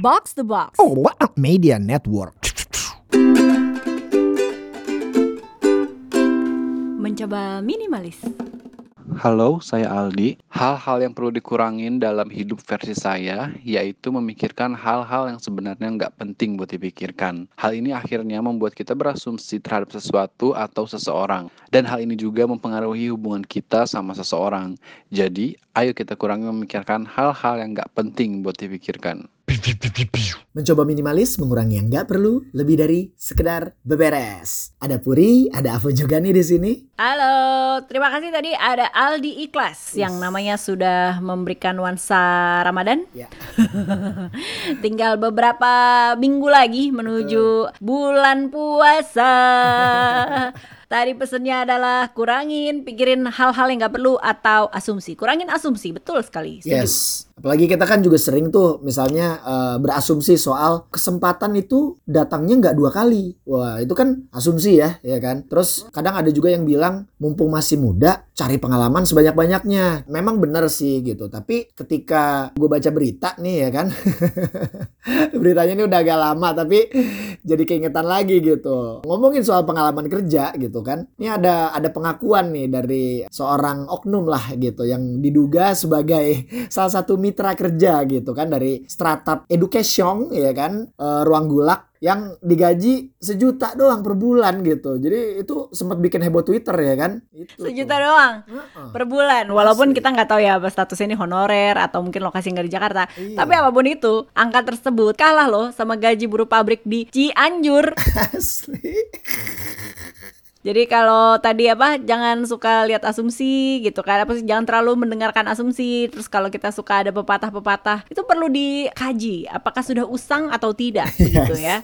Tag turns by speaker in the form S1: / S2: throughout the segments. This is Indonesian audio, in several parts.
S1: Box the Box.
S2: Oh, what a media network.
S1: Mencoba minimalis.
S3: Halo, saya Aldi. Hal-hal yang perlu dikurangin dalam hidup versi saya, yaitu memikirkan hal-hal yang sebenarnya nggak penting buat dipikirkan. Hal ini akhirnya membuat kita berasumsi terhadap sesuatu atau seseorang. Dan hal ini juga mempengaruhi hubungan kita sama seseorang. Jadi, ayo kita kurangi memikirkan hal-hal yang nggak penting buat dipikirkan.
S2: Mencoba minimalis, mengurangi yang nggak perlu, lebih dari sekedar beberes. Ada Puri, ada Avo juga nih di sini.
S1: Halo, terima kasih tadi ada Aldi Ikhlas yang namanya sudah memberikan nuansa Ramadan.
S2: Ya.
S1: Tinggal beberapa minggu lagi menuju bulan puasa. Tadi pesennya adalah kurangin, pikirin hal-hal yang nggak perlu atau asumsi. Kurangin asumsi, betul sekali. Setuju.
S2: Yes. Apalagi kita kan juga sering tuh misalnya eh, berasumsi soal kesempatan itu datangnya nggak dua kali. Wah itu kan asumsi ya, ya kan. Terus kadang ada juga yang bilang mumpung masih muda cari pengalaman sebanyak-banyaknya. Memang benar sih gitu. Tapi ketika gue baca berita nih ya kan, beritanya ini udah agak lama tapi jadi keingetan lagi gitu. Ngomongin soal pengalaman kerja gitu kan. Ini ada ada pengakuan nih dari seorang oknum lah gitu yang diduga sebagai salah satu mitra kerja gitu kan dari startup education ya kan eh, ruang gulak yang digaji sejuta doang per bulan gitu. Jadi itu sempat bikin heboh Twitter ya kan. Itu
S1: Sejuta
S2: tuh.
S1: doang
S2: Heeh.
S1: per bulan. Walaupun
S2: Asli.
S1: kita nggak tahu ya apa statusnya ini honorer atau mungkin lokasi nggak di Jakarta.
S2: Iya.
S1: Tapi apa pun itu, angka tersebut kalah loh sama gaji buruh pabrik di Cianjur.
S2: Asli.
S1: Jadi kalau tadi apa jangan suka lihat asumsi gitu kan. Apa sih jangan terlalu mendengarkan asumsi. Terus kalau kita suka ada pepatah-pepatah itu perlu dikaji. Apakah sudah usang atau tidak begitu ya.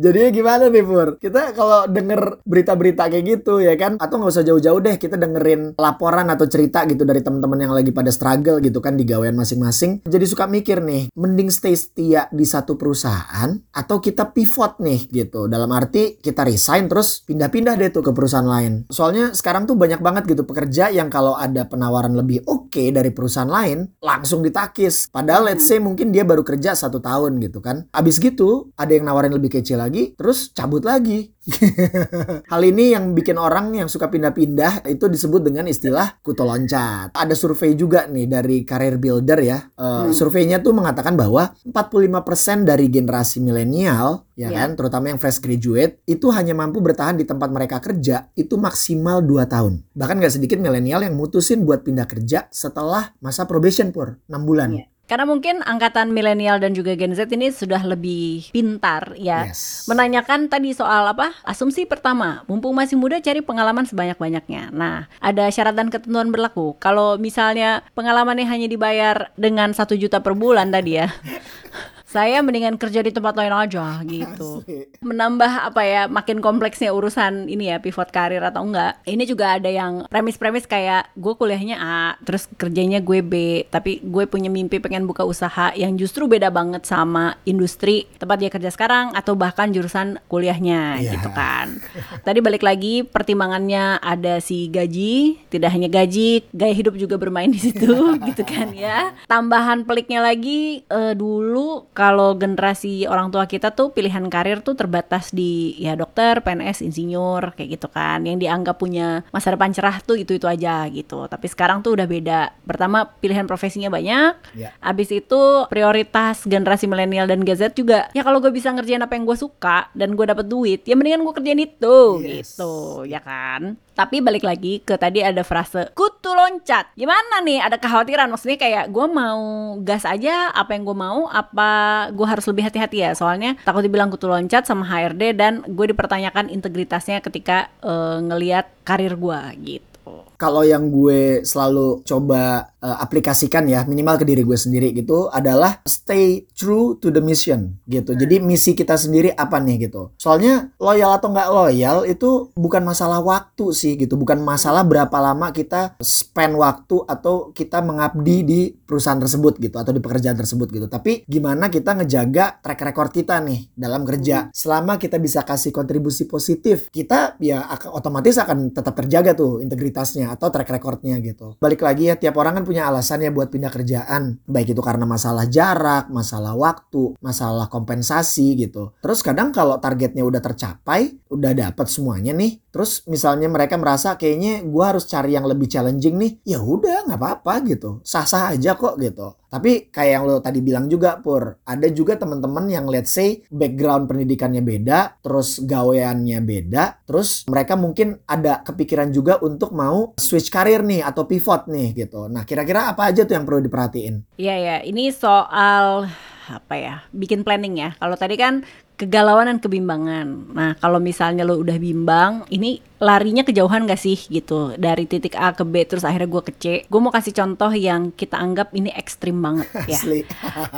S2: Jadi gimana nih Pur? Kita kalau denger berita-berita kayak gitu ya kan? Atau nggak usah jauh-jauh deh kita dengerin laporan atau cerita gitu dari teman-teman yang lagi pada struggle gitu kan di gawean masing-masing. Jadi suka mikir nih mending stay setia di satu perusahaan Atau kita pivot nih gitu. Dalam arti kita resign terus pindah-pindah deh tuh ke perusahaan lain. Soalnya sekarang tuh banyak banget gitu pekerja yang kalau ada penawaran lebih oke dari perusahaan lain Langsung ditakis. Padahal let's say mungkin dia baru kerja satu tahun gitu kan. Abis gitu ada yang nawarin lebih kecil lagi terus cabut lagi Hal ini yang bikin orang yang suka pindah-pindah itu disebut dengan istilah kutu loncat. Ada survei juga nih dari Career Builder ya. Eh, Surveinya tuh mengatakan bahwa 45% dari generasi milenial ya
S1: Ya.
S2: kan, terutama yang fresh graduate itu hanya mampu bertahan di tempat mereka kerja itu maksimal 2 tahun. Bahkan nggak sedikit milenial yang mutusin buat pindah kerja setelah masa probation pur 6 bulan.
S1: Iya. Karena mungkin angkatan milenial dan juga Gen Z ini sudah lebih pintar ya.
S2: Yes.
S1: Menanyakan tadi soal apa? Asumsi pertama, mumpung masih muda cari pengalaman sebanyak-banyaknya. Nah, ada syarat dan ketentuan berlaku. Kalau misalnya pengalamannya hanya dibayar dengan satu juta per bulan tadi ya. Saya mendingan kerja di tempat lain aja gitu.
S2: Asli.
S1: Menambah apa ya, makin kompleksnya urusan ini ya pivot karir atau enggak. Ini juga ada yang premis-premis kayak gue kuliahnya A, terus kerjanya gue B, tapi gue punya mimpi pengen buka usaha yang justru beda banget sama industri tempat dia kerja sekarang atau bahkan jurusan kuliahnya
S2: Iya.
S1: gitu kan. Tadi balik lagi pertimbangannya ada si gaji, tidak hanya gaji, gaya hidup juga bermain di situ gitu kan ya. Tambahan peliknya lagi eh, dulu kalau generasi orang tua kita tuh pilihan karir tuh terbatas di ya dokter, PNS, insinyur kayak gitu kan. Yang dianggap punya masa depan cerah tuh itu-itu aja gitu. Tapi sekarang tuh udah beda. Pertama pilihan profesinya banyak.
S2: Ya.
S1: Abis itu prioritas generasi milenial dan Gen Z juga ya kalau gue bisa ngerjain apa yang gue suka dan gue dapet duit ya mendingan gue kerjain itu
S2: Yes.
S1: gitu ya kan tapi balik lagi ke tadi ada frase kutu loncat gimana nih ada kekhawatiran maksudnya kayak gue mau gas aja apa yang gue mau apa gue harus lebih hati-hati ya. Soalnya takut dibilang kutu loncat sama HRD dan gue dipertanyakan integritasnya ketika eh, ngelihat karir gue gitu
S2: kalau yang gue selalu coba eh, aplikasikan ya minimal ke diri gue sendiri gitu adalah stay true to the mission gitu. Jadi misi kita sendiri apa nih gitu. Soalnya loyal atau nggak loyal itu bukan masalah waktu sih gitu, bukan masalah berapa lama kita spend waktu atau kita mengabdi di perusahaan tersebut gitu atau di pekerjaan tersebut gitu. Tapi gimana kita ngejaga track record kita nih dalam kerja. Selama kita bisa kasih kontribusi positif, kita ya akan otomatis akan tetap terjaga tuh integritasnya atau track recordnya gitu. Balik lagi ya tiap orang kan punya alasan ya buat pindah kerjaan. Baik itu karena masalah jarak, masalah waktu, masalah kompensasi gitu. Terus kadang kalau targetnya udah tercapai, udah dapat semuanya nih. Terus misalnya mereka merasa kayaknya gue harus cari yang lebih challenging nih. Ya udah nggak apa-apa gitu. Sah-sah aja kok gitu. Tapi kayak yang lo tadi bilang juga Pur, ada juga teman-teman yang let's say background pendidikannya beda, terus gaweannya beda, terus mereka mungkin ada kepikiran juga untuk mau switch karir nih atau pivot nih gitu. Nah, kira-kira apa aja tuh yang perlu diperhatiin?
S1: Iya ya, ini soal apa ya? Bikin planning ya. Kalau tadi kan kegalauan dan kebimbangan. Nah, kalau misalnya lo udah bimbang, ini larinya kejauhan gak sih gitu dari titik A ke B terus akhirnya gue ke C. Gue mau kasih contoh yang kita anggap ini ekstrim banget ya.
S2: Asli.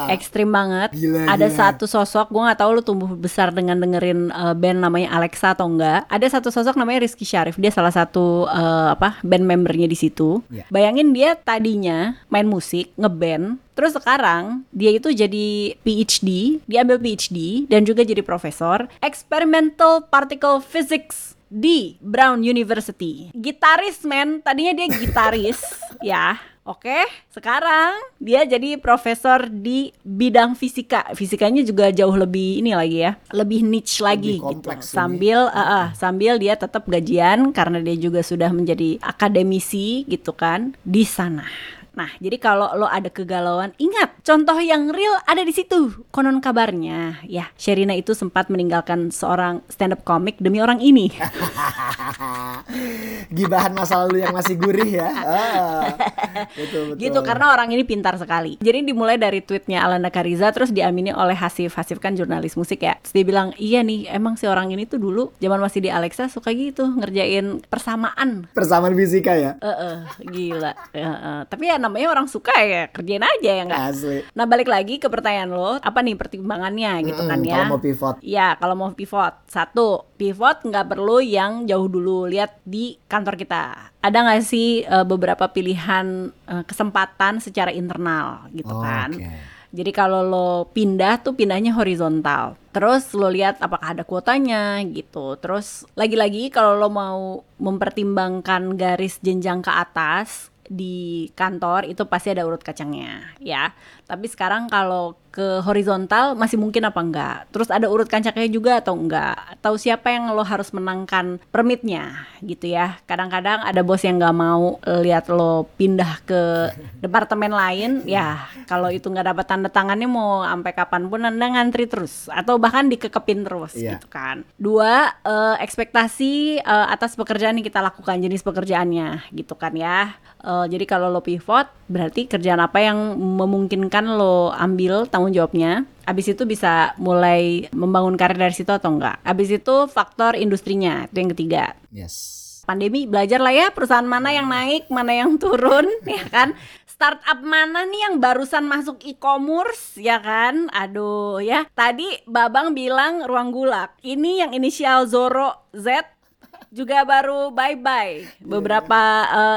S1: ekstrim banget.
S2: Gila,
S1: Ada
S2: gila.
S1: satu sosok, gue nggak tahu lu tumbuh besar dengan dengerin uh, band namanya Alexa atau enggak. Ada satu sosok namanya Rizky Syarif. Dia salah satu uh, apa band membernya di situ.
S2: Ya.
S1: Bayangin dia tadinya main musik, ngeband, Terus sekarang dia itu jadi PhD, dia ambil PhD dan juga jadi profesor Experimental Particle Physics di Brown University. Gitaris men, tadinya dia gitaris ya. Oke, sekarang dia jadi profesor di bidang fisika. Fisikanya juga jauh lebih ini lagi ya, lebih niche lagi
S2: Lebih
S1: gitu.
S2: ini.
S1: Sambil uh, uh, sambil dia tetap gajian karena dia juga sudah menjadi akademisi gitu kan di sana. Nah, jadi kalau lo ada kegalauan, ingat contoh yang real ada di situ. Konon kabarnya, ya Sherina itu sempat meninggalkan seorang stand up komik demi orang ini.
S2: Gibahan masa lalu yang masih gurih ya. Ah, betul betul.
S1: gitu karena orang ini pintar sekali. Jadi dimulai dari tweetnya Alanda Kariza terus diamini oleh Hasif. Hasif kan jurnalis musik ya. Terus dia bilang, "Iya nih, emang si orang ini tuh dulu zaman masih di Alexa suka gitu ngerjain persamaan."
S2: persamaan fisika ya.
S1: Eh, eh, gila. Eh, eh. Tapi ya namanya orang suka ya, kerjain aja ya enggak.
S2: Asli.
S1: Nah, balik lagi ke pertanyaan lo, apa nih pertimbangannya gitu kan ya?
S2: Kalau mau pivot.
S1: Iya, kalau mau pivot, satu pivot nggak perlu yang jauh dulu. Lihat di kantor kita. Ada nggak sih eh, beberapa pilihan eh, kesempatan secara internal gitu kan?
S2: Oke.
S1: Jadi kalau lo pindah tuh pindahnya horizontal. Terus lo lihat apakah ada kuotanya gitu. Terus lagi-lagi kalau lo mau mempertimbangkan garis jenjang ke atas di kantor itu pasti ada urut kacangnya ya. Tapi sekarang kalau ke horizontal masih mungkin apa enggak? Terus ada urut kancaknya juga atau enggak? Tahu siapa yang lo harus menangkan permitnya gitu ya. Kadang-kadang ada bos yang nggak mau lihat lo pindah ke departemen lain ya. Kalau itu nggak dapat tanda tangannya mau sampai kapan pun anda ngantri terus atau bahkan dikekepin terus
S2: Iya.
S1: gitu kan. Dua eh, ekspektasi eh, atas pekerjaan yang kita lakukan jenis pekerjaannya gitu kan ya. Eh, jadi kalau lo pivot berarti kerjaan apa yang memungkinkan lo ambil tanggung jawabnya. Abis itu bisa mulai membangun karir dari situ atau enggak. Abis itu faktor industrinya itu yang ketiga
S2: Yes.
S1: pandemi belajar lah ya perusahaan mana yang naik, mana yang turun, ya kan? Startup mana nih yang barusan masuk e-commerce, ya kan? Aduh ya. Tadi Babang bilang ruang gulak. Ini yang inisial Zoro Z juga baru bye bye beberapa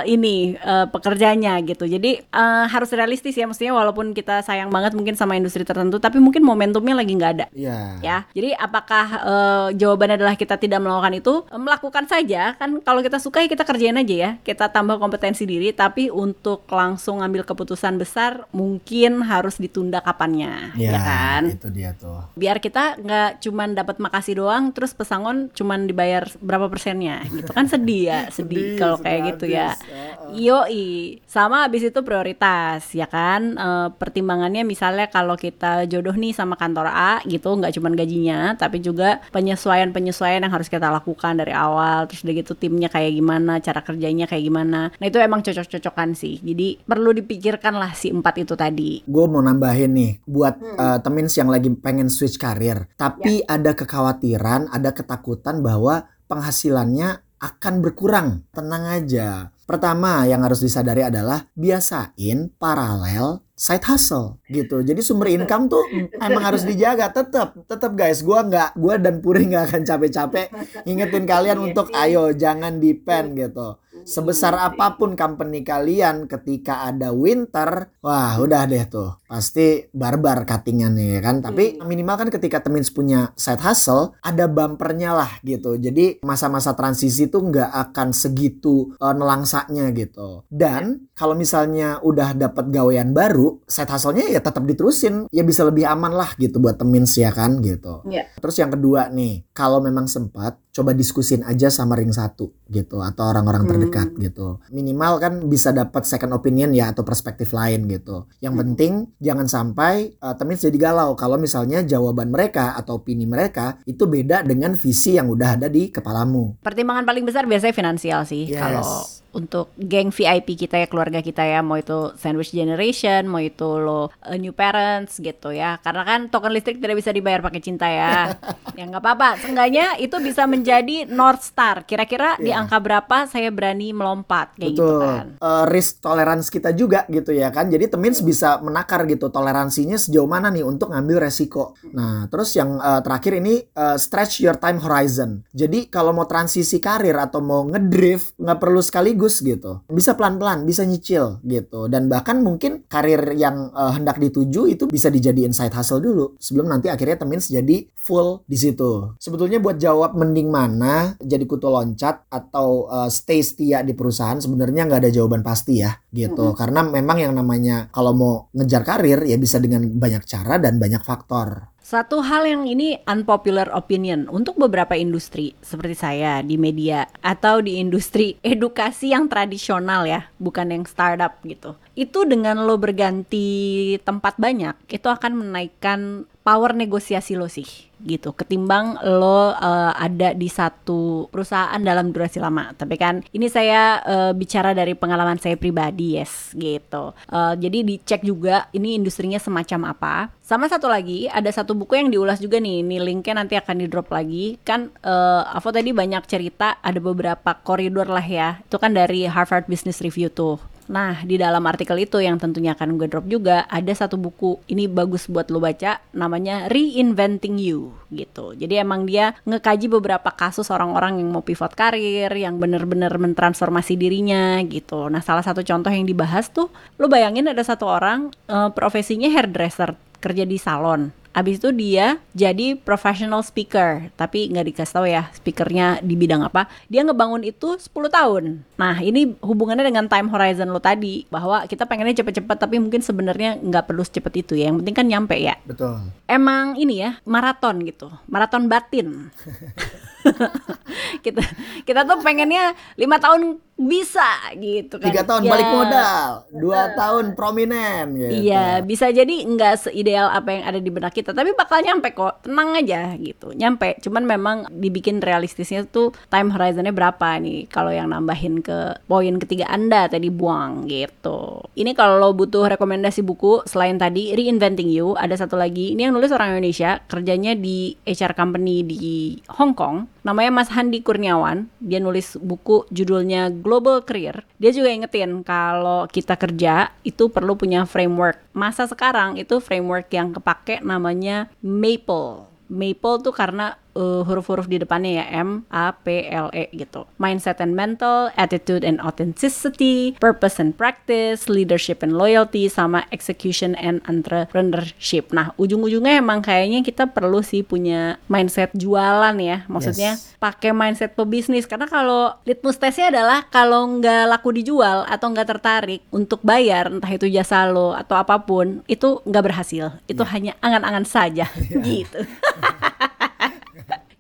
S1: eh, ini eh, pekerjanya gitu jadi eh, harus realistis ya mestinya walaupun kita sayang banget mungkin sama industri tertentu tapi mungkin momentumnya lagi nggak ada
S2: Iya.
S1: ya. Jadi apakah eh, jawabannya adalah kita tidak melakukan itu? Melakukan saja kan kalau kita suka ya kita kerjain aja ya. Kita tambah kompetensi diri tapi untuk langsung ngambil keputusan besar mungkin harus ditunda kapannya,
S2: Ya,
S1: ya kan?
S2: itu dia tuh.
S1: Biar kita nggak cuman dapat makasih doang terus pesangon cuman dibayar berapa persennya gitu kan sedih ya, sedih
S2: Sedih,
S1: kalau
S2: sedih
S1: kayak gitu ya.
S2: habis. Heeh.
S1: Yoi, sama habis itu prioritas ya kan Eh, pertimbangannya misalnya kalau kita jodoh nih sama kantor A gitu nggak cuman gajinya tapi juga penyesuaian-penyesuaian yang harus kita lakukan dari awal terus udah gitu timnya kayak gimana cara kerjanya kayak gimana nah itu emang cocok-cocokan sih jadi perlu dipikirkan lah si empat itu tadi
S2: Gue mau nambahin nih buat eh, temins yang lagi pengen switch karir, tapi ada kekhawatiran, ada ketakutan bahwa penghasilannya akan berkurang. Tenang aja. Pertama yang harus disadari adalah biasain paralel side hustle gitu. Jadi sumber income tuh emang harus dijaga tetap tetap guys. Gua nggak gua dan Puri nggak akan capek-capek ngingetin kalian untuk ayo jangan depend gitu. Sebesar apa pun company kalian ketika ada winter, wah udah deh tuh. Pasti barbar cuttingannya ya kan. Tapi minimal kan ketika Temins punya side hustle, ada bumpernya lah gitu. Jadi masa-masa transisi tuh nggak akan segitu uh, nelangsanya gitu. Dan kalau misalnya udah dapat gawean baru, side hustle-nya ya tetap diterusin. Ya bisa lebih aman lah gitu buat Temins ya kan gitu.
S1: Iya.
S2: Terus yang kedua nih, kalau memang sempat coba diskusin aja sama ring satu gitu atau orang-orang
S1: Hmm.
S2: terdekat gitu. Minimal kan bisa dapat second opinion ya atau perspektif lain gitu. Yang
S1: Hmm.
S2: penting jangan sampai uh, temen jadi galau kalau misalnya jawaban mereka atau opini mereka itu beda dengan visi yang udah ada di kepalamu.
S1: Pertimbangan paling besar biasanya finansial sih
S2: Yes.
S1: kalau untuk geng VIP kita ya keluarga kita ya. Mau itu sandwich generation mau itu lo uh, new parents gitu ya. Karena kan token listrik tidak bisa dibayar pakai cinta ya. Ya nggak apa-apa. Seenggaknya itu bisa menjadi north star. Kira-kira di
S2: Iya.
S1: angka berapa saya berani melompat? Kayak gitu kan.
S2: Eh, risk tolerance kita juga gitu ya kan. Jadi temins bisa menakar gitu. Toleransinya sejauh mana nih untuk ngambil resiko. Nah, terus yang eh, terakhir ini eh, stretch your time horizon. Jadi kalau mau transisi karir atau mau ngedrift nggak perlu sekaligus gitu. Bisa pelan-pelan, bisa nyicil gitu. Dan bahkan mungkin karir yang eh, hendak dituju itu bisa dijadiin side hustle dulu sebelum nanti akhirnya temins jadi full di situ. Sebetulnya buat jawab mending mana jadi kutu loncat atau eh, stay setia di perusahaan sebenarnya nggak ada jawaban pasti ya gitu. Karena memang yang namanya kalau mau ngejar karir ya bisa dengan banyak cara dan banyak faktor.
S1: Satu hal yang ini unpopular opinion untuk beberapa industri seperti saya di media atau di industri edukasi yang tradisional ya, bukan yang startup gitu. Itu dengan lo berganti tempat banyak, itu akan menaikkan power negosiasi lo sih gitu. Ketimbang lo eh, ada di satu perusahaan dalam durasi lama. Tapi kan ini saya eh, bicara dari pengalaman saya pribadi yes gitu. Eh, jadi dicek juga ini industrinya semacam apa. Sama satu lagi ada satu buku yang diulas juga nih. Ini linknya nanti akan di drop lagi. Kan eh, Avo tadi banyak cerita ada beberapa koridor lah ya. Itu kan dari Harvard Business Review tuh Nah, di dalam artikel itu yang tentunya akan gue drop juga ada satu buku ini bagus buat lo baca namanya Reinventing You gitu. Jadi emang dia ngekaji beberapa kasus orang-orang yang mau pivot karir, yang bener-bener mentransformasi dirinya gitu. Nah, salah satu contoh yang dibahas tuh lo bayangin ada satu orang eh, profesinya hairdresser kerja di salon. Abis itu dia jadi professional speaker, tapi nggak dikasih tahu ya speakernya di bidang apa. Dia ngebangun itu 10 tahun. Nah ini hubungannya dengan time horizon lo tadi, bahwa kita pengennya cepet-cepet, tapi mungkin sebenarnya nggak perlu secepat itu ya. Yang penting kan nyampe ya.
S2: Betul.
S1: Emang ini ya maraton gitu, maraton batin. kita kita tuh pengennya lima tahun bisa gitu kan.
S2: Tiga tahun
S1: Ya.
S2: balik modal, dua tahun prominent gitu.
S1: Iya, bisa jadi nggak seideal apa yang ada di benak kita, tapi bakal nyampe kok. Tenang aja gitu, nyampe. Cuman memang dibikin realistisnya tuh time horizonnya berapa nih? Kalau yang nambahin ke poin ketiga Anda tadi buang gitu. Ini kalau lo butuh rekomendasi buku selain tadi Reinventing You, ada satu lagi. Ini yang nulis orang Indonesia, kerjanya di HR company di Hong Kong. Namanya Mas Handi Kurniawan. Dia nulis buku judulnya Global Career. Dia juga ingetin kalau kita kerja itu perlu punya framework. Masa sekarang itu framework yang kepake namanya MAPLE. Maple tuh karena uh, huruf-huruf di depannya ya M A P L E gitu. Mindset and mental, attitude and authenticity, purpose and practice, leadership and loyalty sama execution and entrepreneurship. Nah, ujung-ujungnya emang kayaknya kita perlu sih punya mindset jualan ya. Maksudnya
S2: Yes.
S1: pakai mindset pebisnis karena kalau litmus tesnya adalah kalau nggak laku dijual atau nggak tertarik untuk bayar entah itu jasa lo atau apa pun itu nggak berhasil. Itu hanya angan-angan saja gitu.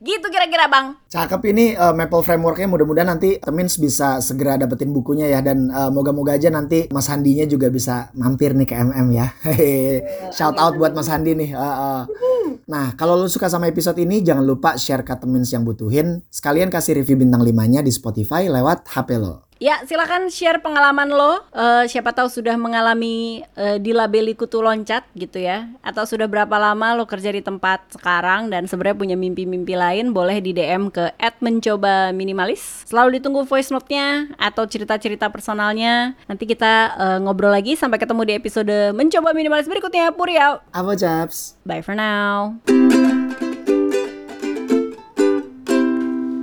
S1: gitu kira-kira bang.
S2: Cakep ini uh, Maple Frameworknya mudah-mudahan nanti Temins bisa segera dapetin bukunya ya dan uh, moga-moga aja nanti Mas Handinya juga bisa mampir nih ke MM ya. Shout out buat Mas Handi nih. Uh, uh. Nah kalau lu suka sama episode ini jangan lupa share ke Temins yang butuhin. Sekalian kasih review bintang 5-nya di Spotify lewat HP lo.
S1: Ya, silakan share pengalaman lo. Eh, siapa tahu sudah mengalami eh, dilabeli kutu loncat gitu ya, atau sudah berapa lama lo kerja di tempat sekarang dan sebenarnya punya mimpi-mimpi lain, boleh di DM ke @mencoba minimalis. Selalu ditunggu voice note-nya atau cerita-cerita personalnya. Nanti kita eh, ngobrol lagi sampai ketemu di episode mencoba minimalis berikutnya. Puriau.
S2: Apa Japs?
S1: Bye for now.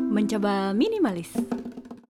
S1: Mencoba minimalis.